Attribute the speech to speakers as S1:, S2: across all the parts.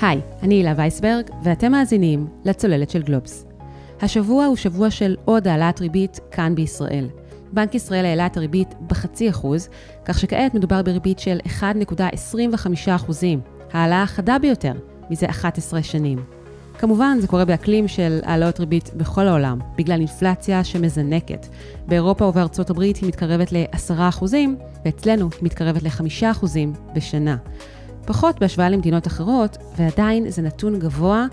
S1: היי, אני הילה וייסברג, ואתם מאזינים לצוללת של גלובס. השבוע הוא שבוע של עוד העלאת ריבית כאן בישראל. בנק ישראל העלה את הריבית בחצי אחוז, כך שכעת מדובר בריבית של 1.25 אחוזים, העלאה החדה ביותר מזה 11 שנים. כמובן, זה קורה באקלים של העלאות ריבית בכל העולם, בגלל אינפלציה שמזנקת. באירופה ובארצות הברית היא מתקרבת ל-10%, ואצלנו היא מתקרבת ל-5% בשנה. פחות בהשוואה למדינות אחרות, ועדיין זה נתון גבוה,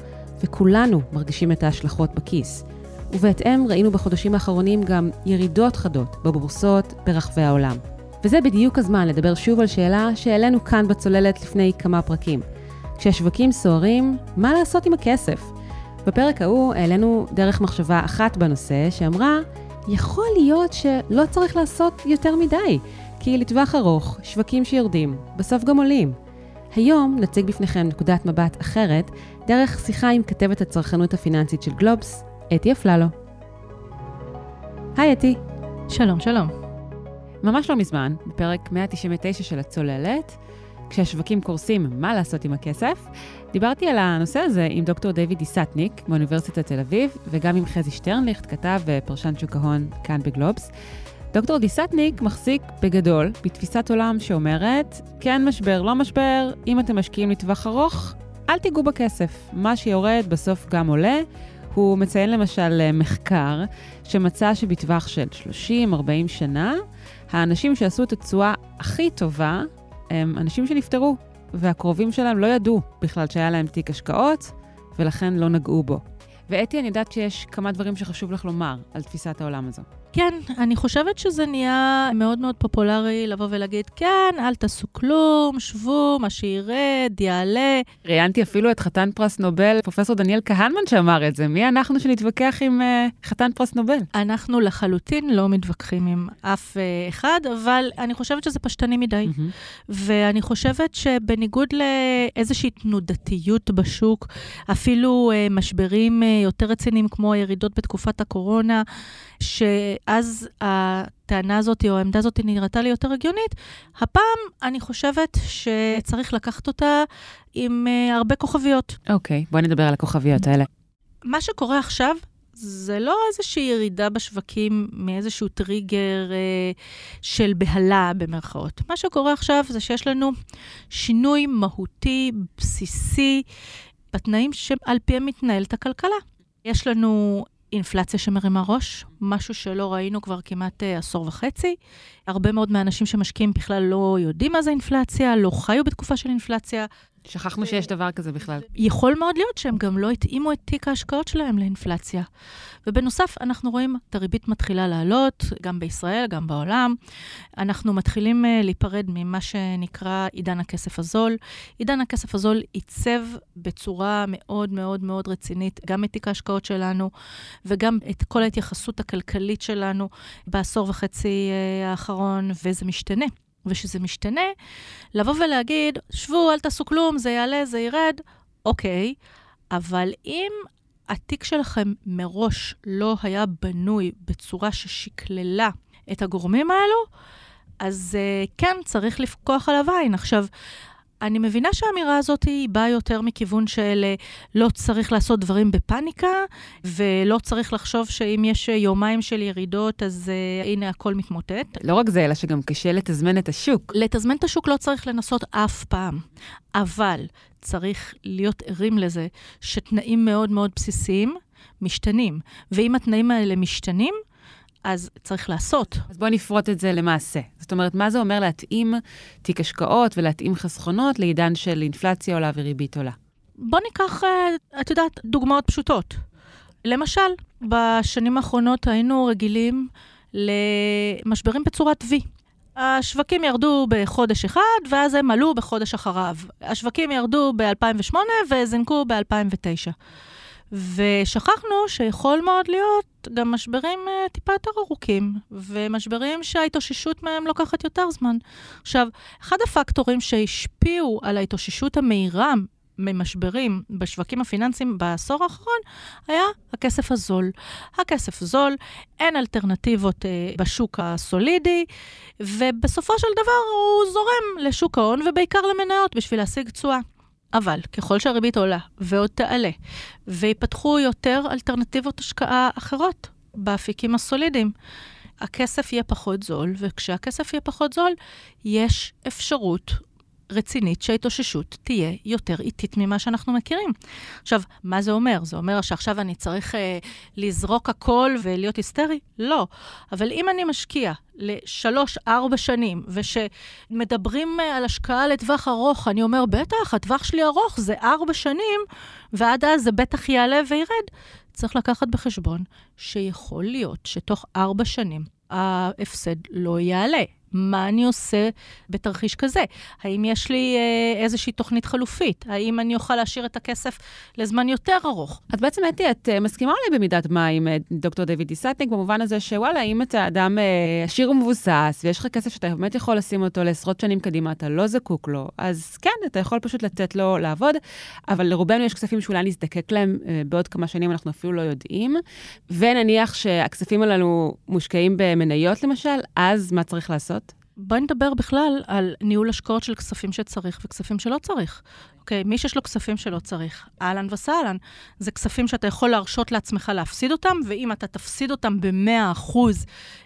S1: וכולנו מרגישים את ההשלכות בכיס. ובהתאם ראינו בחודשים האחרונים גם ירידות חדות בבורסות ברחבי העולם. וזה בדיוק הזמן לדבר שוב על שאלה שהעלינו כאן בצוללת לפני כמה פרקים. כשהשווקים סוערים, מה לעשות עם הכסף? בפרק ההוא העלינו דרך מחשבה אחת בנושא שאמרה, יכול להיות שלא צריך לעשות יותר מדי, כי לטווח ארוך, שווקים שיורדים, בסוף גם עולים. היום נציג בפניכם נקודת מבט אחרת, דרך שיחה עם כתבת הצרכנות הפיננסית של גלובס, אתי אפללו. היי אתי.
S2: שלום, שלום.
S1: ממש לא מזמן, בפרק 199 של הצוללת, כשהשווקים קורסים, מה לעשות עם הכסף, דיברתי על הנושא הזה עם דוקטור דיוויד דיסטניק מאוניברסיטת תל אביב, וגם עם חזי שטרנליכט, כתב ופרשן שוק ההון כאן בגלובס. דוקטור דיסטניק מחזיק בגדול בתפיסת עולם שאומרת, כן משבר, לא משבר, אם אתם משקיעים לטווח ארוך, אל תיגעו בכסף. מה שיורד בסוף גם עולה. הוא מציין למשל מחקר שמצא שבטווח של 30-40 שנה, האנשים שעשו את התשואה הכי טובה הם אנשים שנפטרו, והקרובים שלהם לא ידעו בכלל שהיה להם תיק השקעות, ולכן לא נגעו בו. ואתי, אני יודעת שיש כמה דברים שחשוב לך לומר על תפיסת העולם הזו.
S2: כן, אני חושבת שזה נהיה מאוד מאוד פופולרי לבוא ולהגיד, כן, אל תעשו כלום, שבו, מה שירד, יעלה.
S1: ראיינתי אפילו את חתן פרס נובל, פרופ' דניאל כהנמן שאמר את זה. מי אנחנו שנתווכח עם אה, חתן פרס נובל?
S2: אנחנו לחלוטין לא מתווכחים עם אף אה, אחד, אבל אני חושבת שזה פשטני מדי. אהמ. ואני חושבת שבניגוד לאיזושהי תנודתיות בשוק, אפילו uh, משברים uh, יותר רציניים כמו הירידות בתקופת הקורונה, שאז הטענה הזאת או העמדה הזאת נראתה לי יותר הגיונית, הפעם אני חושבת שצריך לקחת אותה עם uh, הרבה כוכביות.
S1: אוקיי, okay, בואי נדבר על הכוכביות האלה.
S2: מה שקורה עכשיו זה לא איזושהי ירידה בשווקים מאיזשהו טריגר אה, של בהלה, במרכאות. מה שקורה עכשיו זה שיש לנו שינוי מהותי, בסיסי, בתנאים שעל פיהם מתנהלת הכלכלה. יש לנו אינפלציה שמרימה ראש, משהו שלא ראינו כבר כמעט uh, עשור וחצי. הרבה מאוד מהאנשים שמשקיעים בכלל לא יודעים מה זה אינפלציה, לא חיו בתקופה של אינפלציה.
S1: שכחנו שיש דבר כזה בכלל.
S2: יכול מאוד להיות שהם גם לא התאימו את תיק ההשקעות שלהם לאינפלציה. ובנוסף, אנחנו רואים את הריבית מתחילה לעלות, גם בישראל, גם בעולם. אנחנו מתחילים uh, להיפרד ממה שנקרא עידן הכסף הזול. עידן הכסף הזול עיצב בצורה מאוד מאוד מאוד רצינית גם את תיק ההשקעות שלנו, וגם את כל ההתייחסות הכלכלית שלנו בעשור וחצי uh, האחרון, וזה משתנה. ושזה משתנה, לבוא ולהגיד, שבו, אל תעשו כלום, זה יעלה, זה ירד, אוקיי, אבל אם התיק שלכם מראש לא היה בנוי בצורה ששקללה את הגורמים האלו, אז uh, כן, צריך לפקוח עליו עין. עכשיו, אני מבינה שהאמירה הזאת היא באה יותר מכיוון של לא צריך לעשות דברים בפאניקה, ולא צריך לחשוב שאם יש יומיים של ירידות, אז uh, הנה הכל מתמוטט.
S1: לא רק זה, אלא שגם קשה לתזמן את השוק.
S2: לתזמן את השוק לא צריך לנסות אף פעם, אבל צריך להיות ערים לזה שתנאים מאוד מאוד בסיסיים משתנים, ואם התנאים האלה משתנים, אז צריך לעשות.
S1: אז בואי נפרוט את זה למעשה. זאת אומרת, מה זה אומר להתאים תיק השקעות ולהתאים חסכונות לעידן של אינפלציה עולה וריבית עולה?
S2: בוא ניקח, אה, את יודעת, דוגמאות פשוטות. למשל, בשנים האחרונות היינו רגילים למשברים בצורת V. השווקים ירדו בחודש אחד, ואז הם עלו בחודש אחריו. השווקים ירדו ב-2008 וזינקו ב-2009. ושכחנו שיכול מאוד להיות גם משברים uh, טיפה יותר ארוכים, ומשברים שההתאוששות מהם לוקחת יותר זמן. עכשיו, אחד הפקטורים שהשפיעו על ההתאוששות המהירה ממשברים בשווקים הפיננסיים בעשור האחרון, היה הכסף הזול. הכסף זול, אין אלטרנטיבות uh, בשוק הסולידי, ובסופו של דבר הוא זורם לשוק ההון, ובעיקר למניות, בשביל להשיג תשואה. אבל ככל שהריבית עולה ועוד תעלה, ויפתחו יותר אלטרנטיבות השקעה אחרות באפיקים הסולידיים, הכסף יהיה פחות זול, וכשהכסף יהיה פחות זול, יש אפשרות רצינית שההתאוששות תהיה יותר איטית ממה שאנחנו מכירים. עכשיו, מה זה אומר? זה אומר שעכשיו אני צריך אה, לזרוק הכל ולהיות היסטרי? לא. אבל אם אני משקיע לשלוש, ארבע שנים, ושמדברים אה, על השקעה לטווח ארוך, אני אומר, בטח, הטווח שלי ארוך, זה ארבע שנים, ועד אז זה בטח יעלה וירד. צריך לקחת בחשבון שיכול להיות שתוך ארבע שנים ההפסד לא יעלה. מה אני עושה בתרחיש כזה? האם יש לי אה, איזושהי תוכנית חלופית? האם אני אוכל להשאיר את הכסף לזמן יותר ארוך?
S1: אז בעצם, אתי, את uh, מסכימה אולי במידת מה עם uh, דוקטור דיוויד דיסטניק, במובן הזה שוואלה, אם אתה אדם uh, עשיר ומבוסס, ויש לך כסף שאתה באמת יכול לשים אותו לעשרות שנים קדימה, אתה לא זקוק לו, אז כן, אתה יכול פשוט לתת לו לעבוד, אבל לרובנו יש כספים שאולי נזדקק להם uh, בעוד כמה שנים, אנחנו אפילו לא יודעים. ונניח שהכספים הללו מושקעים במניות, למשל, אז מה צריך לעשות?
S2: בואי נדבר בכלל על ניהול השקעות של כספים שצריך וכספים שלא צריך. אוקיי, מי שיש לו כספים שלא צריך, אהלן וסהלן. זה כספים שאתה יכול להרשות לעצמך להפסיד אותם, ואם אתה תפסיד אותם ב-100%,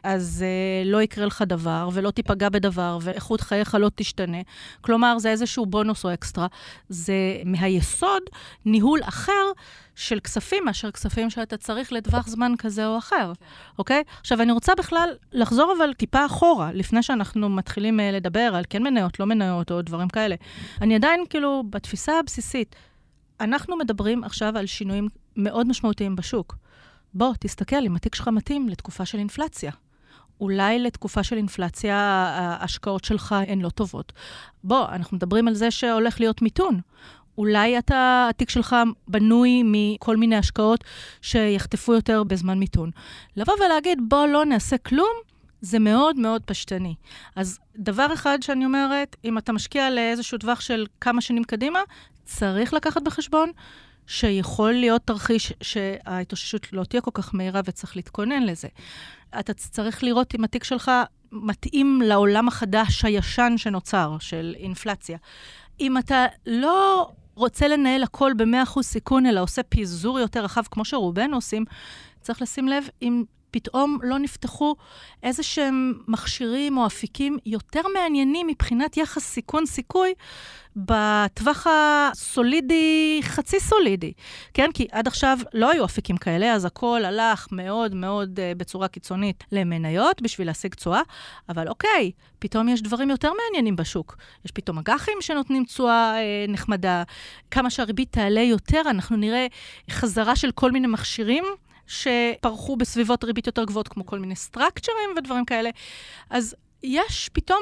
S2: אז uh, לא יקרה לך דבר, ולא תיפגע בדבר, ואיכות חייך לא תשתנה. כלומר, זה איזשהו בונוס או אקסטרה. זה מהיסוד ניהול אחר. של כספים מאשר כספים שאתה צריך לטווח זמן כזה או אחר, אוקיי? עכשיו, אני רוצה בכלל לחזור אבל טיפה אחורה, לפני שאנחנו מתחילים uh, לדבר על כן מניות, לא מניות או דברים כאלה. אני עדיין, כאילו, בתפיסה הבסיסית, אנחנו מדברים עכשיו על שינויים מאוד משמעותיים בשוק. בוא, תסתכל אם התיק שלך מתאים לתקופה של אינפלציה. אולי לתקופה של אינפלציה ההשקעות שלך הן לא טובות. בוא, אנחנו מדברים על זה שהולך להיות מיתון. אולי אתה, התיק שלך בנוי מכל מיני השקעות שיחטפו יותר בזמן מיתון. לבוא ולהגיד, בוא לא נעשה כלום, זה מאוד מאוד פשטני. אז דבר אחד שאני אומרת, אם אתה משקיע לאיזשהו טווח של כמה שנים קדימה, צריך לקחת בחשבון שיכול להיות תרחיש שההתאוששות לא תהיה כל כך מהירה וצריך להתכונן לזה. אתה צריך לראות אם התיק שלך מתאים לעולם החדש, הישן שנוצר, של אינפלציה. אם אתה לא רוצה לנהל הכל ב-100% סיכון, אלא עושה פיזור יותר רחב, כמו שרובנו עושים, צריך לשים לב אם פתאום לא נפתחו איזה שהם מכשירים או אפיקים יותר מעניינים מבחינת יחס סיכון-סיכוי בטווח הסולידי, חצי סולידי. כן? כי עד עכשיו לא היו אפיקים כאלה, אז הכל הלך מאוד מאוד uh, בצורה קיצונית למניות בשביל להשיג תשואה, אבל אוקיי, פתאום יש דברים יותר מעניינים בשוק. יש פתאום אג"חים שנותנים תשואה uh, נחמדה. כמה שהריבית תעלה יותר, אנחנו נראה חזרה של כל מיני מכשירים. שפרחו בסביבות ריבית יותר גבוהות, כמו כל מיני סטרקצ'רים ודברים כאלה. אז יש פתאום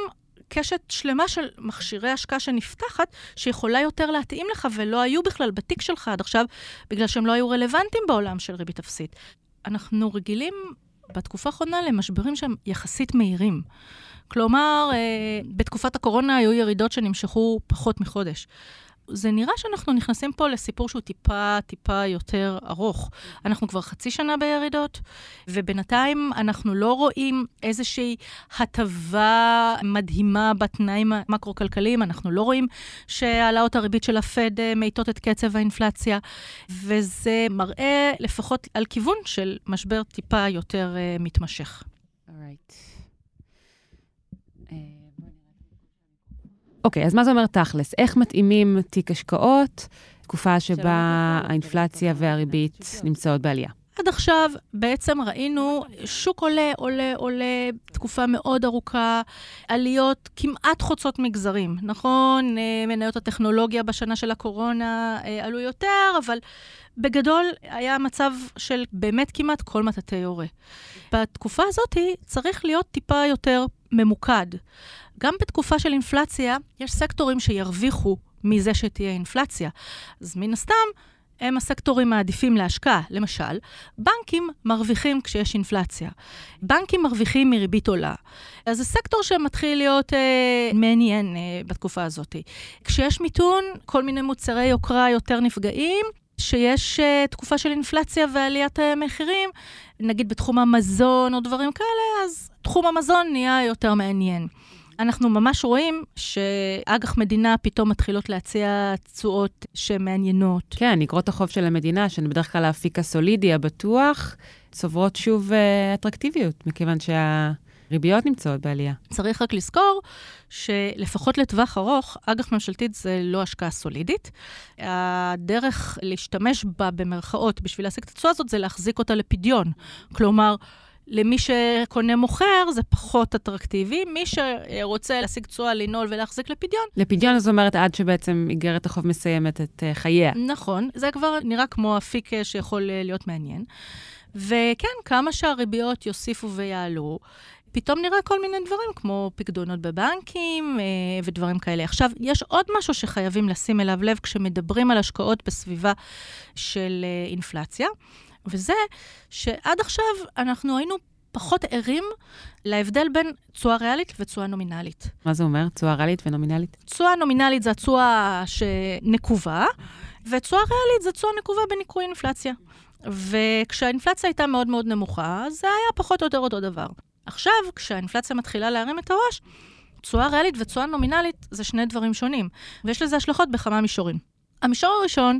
S2: קשת שלמה של מכשירי השקעה שנפתחת, שיכולה יותר להתאים לך, ולא היו בכלל בתיק שלך עד עכשיו, בגלל שהם לא היו רלוונטיים בעולם של ריבית אפסית. אנחנו רגילים בתקופה האחרונה למשברים שהם יחסית מהירים. כלומר, אה, בתקופת הקורונה היו ירידות שנמשכו פחות מחודש. זה נראה שאנחנו נכנסים פה לסיפור שהוא טיפה, טיפה יותר ארוך. אנחנו כבר חצי שנה בירידות, ובינתיים אנחנו לא רואים איזושהי הטבה מדהימה בתנאים המקרו-כלכליים, אנחנו לא רואים שהעלאות הריבית של הפד אה, מאיטות את קצב האינפלציה, וזה מראה לפחות על כיוון של משבר טיפה יותר uh, מתמשך.
S1: Right. אוקיי, אז מה זה אומר תכלס? איך מתאימים תיק השקעות, תקופה שבה האינפלציה והריבית נמצאות בעלייה?
S2: עד עכשיו בעצם ראינו שוק עולה, עולה, עולה, תקופה מאוד ארוכה, עליות כמעט חוצות מגזרים. נכון, אה, מניות הטכנולוגיה בשנה של הקורונה אה, עלו יותר, אבל בגדול היה מצב של באמת כמעט כל מטאטי יורה. בתקופה הזאת צריך להיות טיפה יותר ממוקד. גם בתקופה של אינפלציה, יש סקטורים שירוויחו מזה שתהיה אינפלציה. אז מן הסתם, הם הסקטורים העדיפים להשקעה. למשל, בנקים מרוויחים כשיש אינפלציה. בנקים מרוויחים מריבית עולה. אז זה סקטור שמתחיל להיות אה, מעניין אה, בתקופה הזאת. כשיש מיתון, כל מיני מוצרי יוקרה יותר נפגעים. שיש uh, תקופה של אינפלציה ועליית המחירים, נגיד בתחום המזון או דברים כאלה, אז תחום המזון נהיה יותר מעניין. אנחנו ממש רואים שאג"ח מדינה פתאום מתחילות להציע תשואות שמעניינות.
S1: כן, אגרות החוב של המדינה, שהן בדרך כלל האפיק הסולידי, הבטוח, צוברות שוב uh, אטרקטיביות, מכיוון שהריביות נמצאות בעלייה.
S2: צריך רק לזכור שלפחות לטווח ארוך, אג"ח ממשלתית זה לא השקעה סולידית. הדרך להשתמש בה במרכאות בשביל להשיג את התשואה הזאת זה להחזיק אותה לפדיון. כלומר, למי שקונה מוכר זה פחות אטרקטיבי. מי שרוצה להשיג תשואה, לנעול ולהחזיק לפדיון...
S1: לפדיון זאת אומרת עד שבעצם איגרת החוב מסיימת את uh, חייה.
S2: נכון, זה כבר נראה כמו אפיק אה, שיכול אה, להיות מעניין. וכן, כמה שהריביות יוסיפו ויעלו, פתאום נראה כל מיני דברים, כמו פקדונות בבנקים אה, ודברים כאלה. עכשיו, יש עוד משהו שחייבים לשים אליו לב כשמדברים על השקעות בסביבה של אה, אינפלציה, וזה שעד עכשיו אנחנו היינו פחות ערים להבדל בין תשואה ריאלית ותשואה נומינלית.
S1: מה זה אומר, תשואה ריאלית ונומינלית?
S2: תשואה נומינלית זה התשואה שנקובה, ותשואה ריאלית זה תשואה נקובה בניכוי אינפלציה. וכשהאינפלציה הייתה מאוד מאוד נמוכה, זה היה פחות או יותר אותו דבר. עכשיו, כשהאינפלציה מתחילה להרים את הראש, תשואה ריאלית ותשואה נומינלית זה שני דברים שונים, ויש לזה השלכות בכמה מישורים. המישור הראשון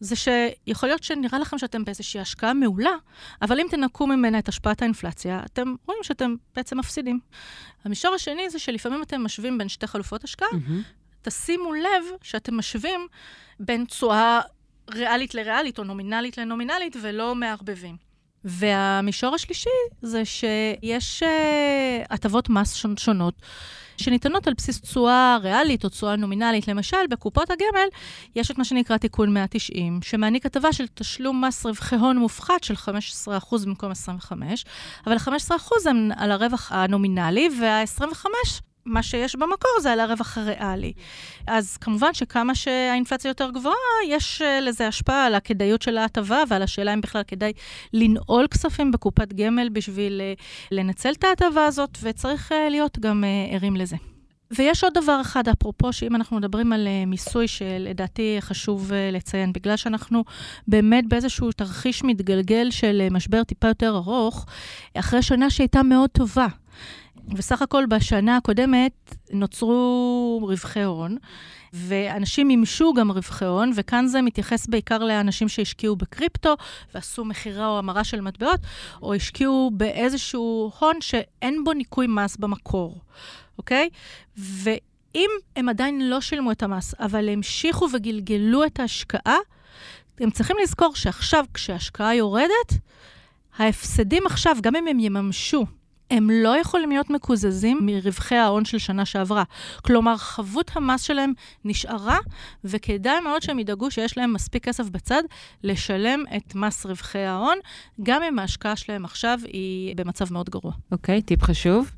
S2: זה שיכול להיות שנראה לכם שאתם באיזושהי השקעה מעולה, אבל אם תנקו ממנה את השפעת האינפלציה, אתם רואים שאתם בעצם מפסידים. המישור השני זה שלפעמים אתם משווים בין שתי חלופות השקעה, mm-hmm. תשימו לב שאתם משווים בין תשואה ריאלית לריאלית או נומינלית לנומינלית ולא מערבבים. והמישור השלישי זה שיש uh, הטבות מס שונות שניתנות על בסיס תשואה ריאלית או תשואה נומינלית. למשל, בקופות הגמל יש את מה שנקרא תיקון 190, שמעניק הטבה של תשלום מס רווחי הון מופחת של 15% במקום 25%, אבל ה-15% הם על הרווח הנומינלי, וה-25% מה שיש במקור זה על הרווח הריאלי. אז כמובן שכמה שהאינפלציה יותר גבוהה, יש אה, לזה השפעה על הכדאיות של ההטבה ועל השאלה אם בכלל כדאי לנעול כספים בקופת גמל בשביל אה, לנצל את ההטבה הזאת, וצריך אה, להיות גם ערים לזה. ויש עוד דבר אחד, אפרופו, שאם אנחנו מדברים על מיסוי, שלדעתי חשוב לציין, בגלל שאנחנו באמת באיזשהו תרחיש מתגלגל של משבר טיפה יותר ארוך, אחרי שנה שהייתה מאוד טובה. וסך הכל בשנה הקודמת נוצרו רווחי הון, ואנשים מימשו גם רווחי הון, וכאן זה מתייחס בעיקר לאנשים שהשקיעו בקריפטו ועשו מכירה או המרה של מטבעות, או השקיעו באיזשהו הון שאין בו ניכוי מס במקור, אוקיי? ואם הם עדיין לא שילמו את המס, אבל המשיכו וגלגלו את ההשקעה, הם צריכים לזכור שעכשיו, כשההשקעה יורדת, ההפסדים עכשיו, גם אם הם יממשו הם לא יכולים להיות מקוזזים מרווחי ההון של שנה שעברה. כלומר, חבות המס שלהם נשארה, וכדאי מאוד שהם ידאגו שיש להם מספיק כסף בצד לשלם את מס רווחי ההון, גם אם ההשקעה שלהם עכשיו היא במצב מאוד גרוע.
S1: אוקיי, okay, טיפ חשוב.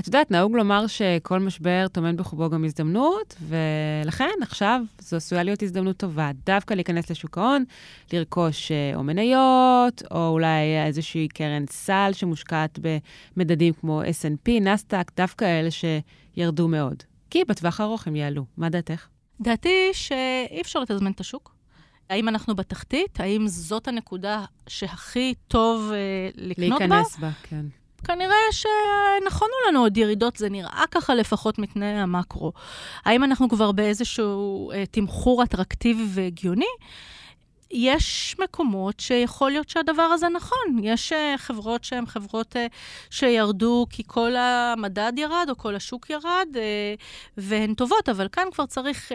S1: את יודעת, נהוג לומר שכל משבר טומן בחובו גם הזדמנות, ולכן עכשיו זו עשויה להיות הזדמנות טובה, דווקא להיכנס לשוק ההון, לרכוש אה, או מניות, או אולי איזושהי קרן סל שמושקעת במדדים כמו S&P, נאסד"ק, דווקא אלה שירדו מאוד. כי בטווח הארוך הם יעלו. מה דעתך?
S2: דעתי שאי אפשר לתזמן את השוק. האם אנחנו בתחתית? האם זאת הנקודה שהכי טוב אה, לקנות
S1: בה? להיכנס בה, כן.
S2: כנראה שנכונו לנו עוד ירידות, זה נראה ככה לפחות מתנאי המקרו. האם אנחנו כבר באיזשהו אה, תמחור אטרקטיבי והגיוני? יש מקומות שיכול להיות שהדבר הזה נכון. יש uh, חברות שהן חברות uh, שירדו כי כל המדד ירד או כל השוק ירד, uh, והן טובות, אבל כאן כבר צריך uh,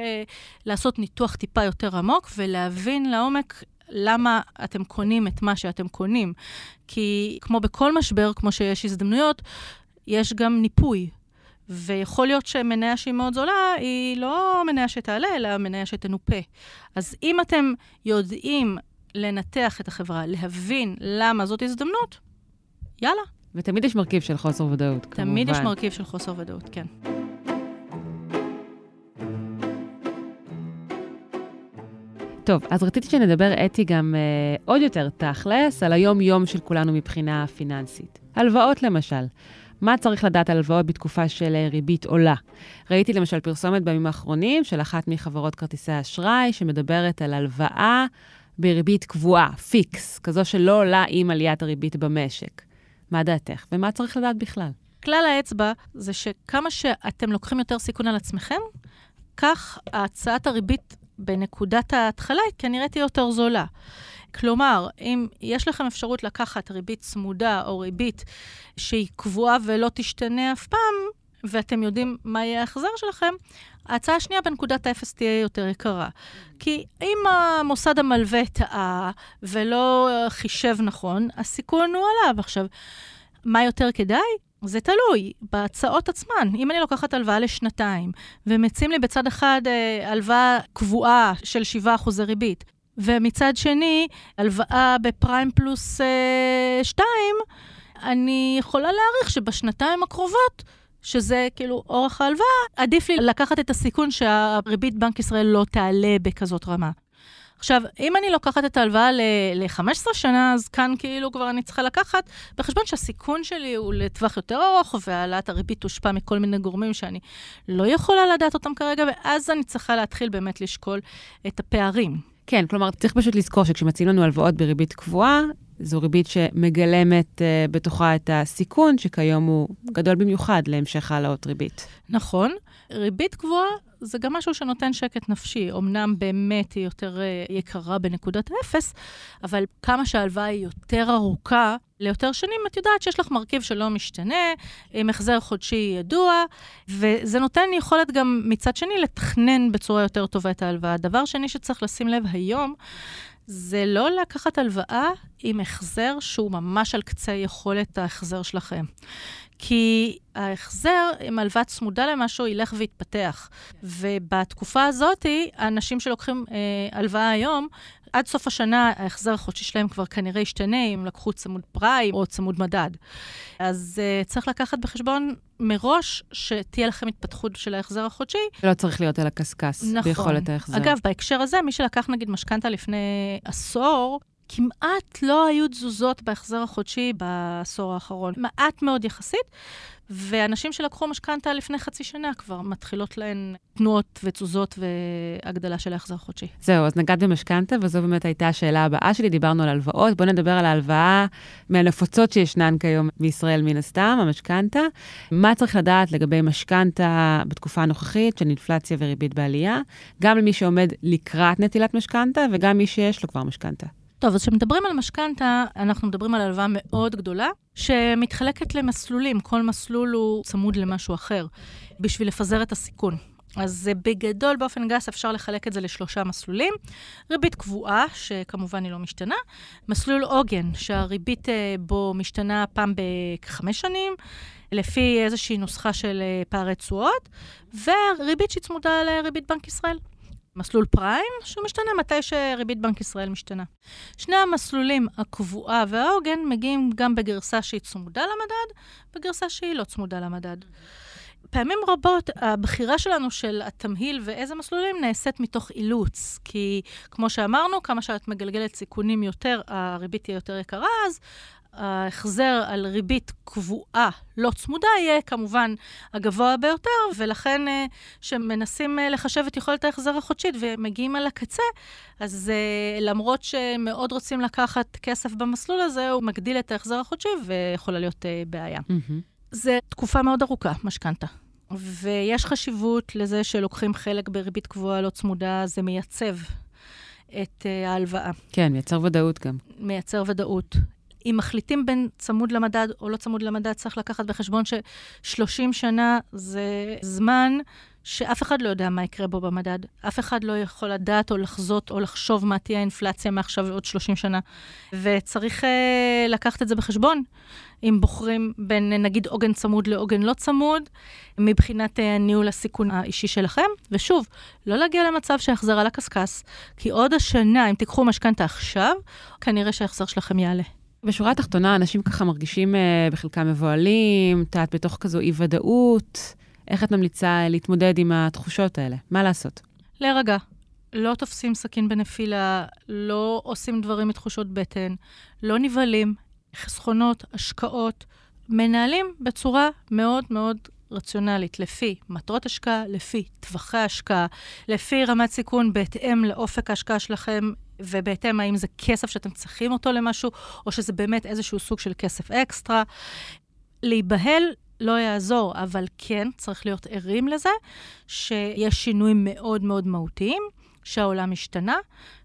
S2: לעשות ניתוח טיפה יותר עמוק ולהבין לעומק למה אתם קונים את מה שאתם קונים. כי כמו בכל משבר, כמו שיש הזדמנויות, יש גם ניפוי. ויכול להיות שמניה שהיא מאוד זולה, היא לא מניה שתעלה, אלא מניה שתנופה. אז אם אתם יודעים לנתח את החברה, להבין למה זאת הזדמנות, יאללה.
S1: ותמיד יש מרכיב של חוסר ודאות,
S2: כמובן. תמיד יש מרכיב של חוסר ודאות, כן.
S1: טוב, אז רציתי שנדבר, אתי, גם אה, עוד יותר תכלס, על היום-יום של כולנו מבחינה פיננסית. הלוואות למשל. מה צריך לדעת על הלוואות בתקופה של אה, ריבית עולה? ראיתי למשל פרסומת בימים האחרונים של אחת מחברות כרטיסי האשראי, שמדברת על הלוואה בריבית קבועה, פיקס, כזו שלא עולה עם עליית הריבית במשק. מה דעתך? ומה צריך לדעת בכלל?
S2: כלל האצבע זה שכמה שאתם לוקחים יותר סיכון על עצמכם, כך הצעת הריבית בנקודת ההתחלה כנראה תהיה יותר זולה. כלומר, אם יש לכם אפשרות לקחת ריבית צמודה או ריבית שהיא קבועה ולא תשתנה אף פעם, ואתם יודעים מה יהיה ההחזר שלכם, ההצעה השנייה בנקודת האפס תהיה יותר יקרה. כי אם המוסד המלווה טעה ולא חישב נכון, הסיכון הוא עליו. עכשיו, מה יותר כדאי? זה תלוי בהצעות עצמן. אם אני לוקחת הלוואה לשנתיים, ומציעים לי בצד אחד אה, הלוואה קבועה של 7% ריבית, ומצד שני, הלוואה בפריים פלוס אה, 2, אני יכולה להעריך שבשנתיים הקרובות, שזה כאילו אורך ההלוואה, עדיף לי לקחת את הסיכון שהריבית בנק ישראל לא תעלה בכזאת רמה. עכשיו, אם אני לוקחת את ההלוואה ל-15 שנה, אז כאן כאילו כבר אני צריכה לקחת בחשבון שהסיכון שלי הוא לטווח יותר ארוך, והעלאת הריבית תושפע מכל מיני גורמים שאני לא יכולה לדעת אותם כרגע, ואז אני צריכה להתחיל באמת לשקול את הפערים.
S1: כן, כלומר, צריך פשוט לזכור שכשמציעים לנו הלוואות בריבית קבועה, זו ריבית שמגלמת uh, בתוכה את הסיכון, שכיום הוא גדול במיוחד להמשך העלאות ריבית.
S2: נכון. ריבית גבוהה זה גם משהו שנותן שקט נפשי. אמנם באמת היא יותר uh, יקרה בנקודת האפס, אבל כמה שההלוואה היא יותר ארוכה, ליותר שנים, את יודעת שיש לך מרכיב שלא משתנה, עם החזר חודשי ידוע, וזה נותן יכולת גם מצד שני לתכנן בצורה יותר טובה את ההלוואה. דבר שני שצריך לשים לב היום, זה לא לקחת הלוואה עם החזר שהוא ממש על קצה יכולת ההחזר שלכם. כי ההחזר עם הלוואה צמודה למשהו ילך ויתפתח. ובתקופה הזאת, האנשים שלוקחים אה, הלוואה היום, עד סוף השנה ההחזר החודשי שלהם כבר כנראה ישתנה אם לקחו צמוד פריים או צמוד מדד. אז uh, צריך לקחת בחשבון מראש שתהיה לכם התפתחות של ההחזר החודשי.
S1: לא צריך להיות על הקשקש נכון. ביכולת ההחזר.
S2: אגב, בהקשר הזה, מי שלקח נגיד משכנתה לפני עשור, כמעט לא היו תזוזות בהחזר החודשי בעשור האחרון. מעט מאוד יחסית, ואנשים שלקחו משכנתה לפני חצי שנה כבר מתחילות להן תנועות ותזוזות והגדלה של ההחזר החודשי.
S1: זהו, אז נגעת במשכנתה, וזו באמת הייתה השאלה הבאה שלי, דיברנו על הלוואות. בואו נדבר על ההלוואה מהנפוצות שישנן כיום בישראל מן הסתם, המשכנתה. מה צריך לדעת לגבי משכנתה בתקופה הנוכחית של אינפלציה וריבית בעלייה, גם למי שעומד לקראת נטילת משכנתה וגם מי שיש לו כבר משכנתה.
S2: טוב, אז כשמדברים על משכנתה, אנחנו מדברים על הלוואה מאוד גדולה, שמתחלקת למסלולים. כל מסלול הוא צמוד למשהו אחר, בשביל לפזר את הסיכון. אז בגדול, באופן גס, אפשר לחלק את זה לשלושה מסלולים. ריבית קבועה, שכמובן היא לא משתנה. מסלול עוגן, שהריבית אה, בו משתנה פעם בכחמש שנים, לפי איזושהי נוסחה של אה, פערי תשואות, וריבית שהיא צמודה לריבית בנק ישראל. מסלול פריים, שהוא משתנה מתי שריבית בנק ישראל משתנה. שני המסלולים, הקבועה והעוגן, מגיעים גם בגרסה שהיא צמודה למדד, בגרסה שהיא לא צמודה למדד. פעמים רבות הבחירה שלנו של התמהיל ואיזה מסלולים נעשית מתוך אילוץ, כי כמו שאמרנו, כמה שאת מגלגלת סיכונים יותר, הריבית תהיה יותר יקרה, אז ההחזר על ריבית קבועה לא צמודה יהיה כמובן הגבוה ביותר, ולכן כשמנסים אה, לחשב את יכולת ההחזר החודשית ומגיעים על הקצה, אז אה, למרות שמאוד רוצים לקחת כסף במסלול הזה, הוא מגדיל את ההחזר החודשי ויכולה להיות אה, בעיה. Mm-hmm. זה תקופה מאוד ארוכה, משכנתה. ויש חשיבות לזה שלוקחים חלק בריבית קבועה לא צמודה, זה מייצב את ההלוואה.
S1: כן, מייצר ודאות גם.
S2: מייצר ודאות. אם מחליטים בין צמוד למדד או לא צמוד למדד, צריך לקחת בחשבון ש-30 שנה זה זמן שאף אחד לא יודע מה יקרה בו במדד. אף אחד לא יכול לדעת או לחזות או לחשוב מה תהיה האינפלציה מעכשיו ועוד 30 שנה. וצריך uh, לקחת את זה בחשבון, אם בוחרים בין נגיד עוגן צמוד לעוגן לא צמוד, מבחינת uh, ניהול הסיכון האישי שלכם. ושוב, לא להגיע למצב שהחזר על הקשקש, כי עוד השנה, אם תיקחו משכנתה עכשיו, כנראה שההחזר שלכם יעלה.
S1: בשורה התחתונה, אנשים ככה מרגישים uh, בחלקם מבוהלים, את בתוך כזו אי-ודאות. איך את ממליצה להתמודד עם התחושות האלה? מה לעשות?
S2: להירגע. לא תופסים סכין בנפילה, לא עושים דברים מתחושות בטן, לא נבהלים, חסכונות, השקעות, מנהלים בצורה מאוד מאוד רציונלית, לפי מטרות השקעה, לפי טווחי השקעה, לפי רמת סיכון בהתאם לאופק ההשקעה שלכם, ובהתאם האם זה כסף שאתם צריכים אותו למשהו, או שזה באמת איזשהו סוג של כסף אקסטרה. להיבהל לא יעזור, אבל כן, צריך להיות ערים לזה, שיש שינויים מאוד מאוד מהותיים, שהעולם השתנה,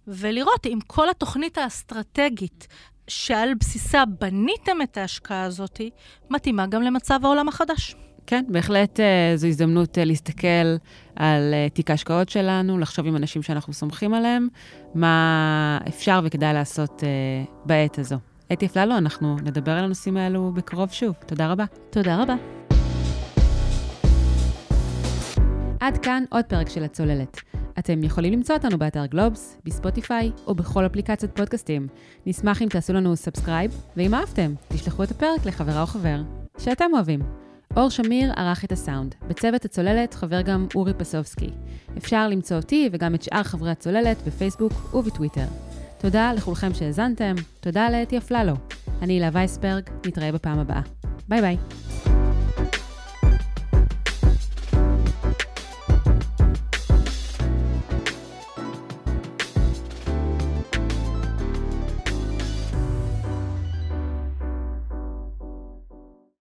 S2: ולראות אם כל התוכנית האסטרטגית שעל בסיסה בניתם את ההשקעה הזאת, מתאימה גם למצב העולם החדש.
S1: כן, בהחלט אה, זו הזדמנות אה, להסתכל על אה, תיק ההשקעות שלנו, לחשוב עם אנשים שאנחנו סומכים עליהם, מה אפשר וכדאי לעשות בעת הזו. אתי אפללו, אנחנו נדבר על הנושאים האלו בקרוב שוב. תודה רבה.
S2: תודה רבה.
S1: עד כאן עוד פרק של הצוללת. אתם יכולים למצוא אותנו באתר גלובס, בספוטיפיי או בכל אפליקציות פודקאסטים. נשמח אם תעשו לנו subscribe, ואם אהבתם, תשלחו את הפרק לחברה או חבר שאתם אוהבים. אור שמיר ערך את הסאונד. בצוות הצוללת חבר גם אורי פסובסקי. אפשר למצוא אותי וגם את שאר חברי הצוללת בפייסבוק ובטוויטר. תודה לכולכם שהאזנתם, תודה לאתי אפללו. אני הילה וייסברג, נתראה בפעם הבאה. ביי ביי.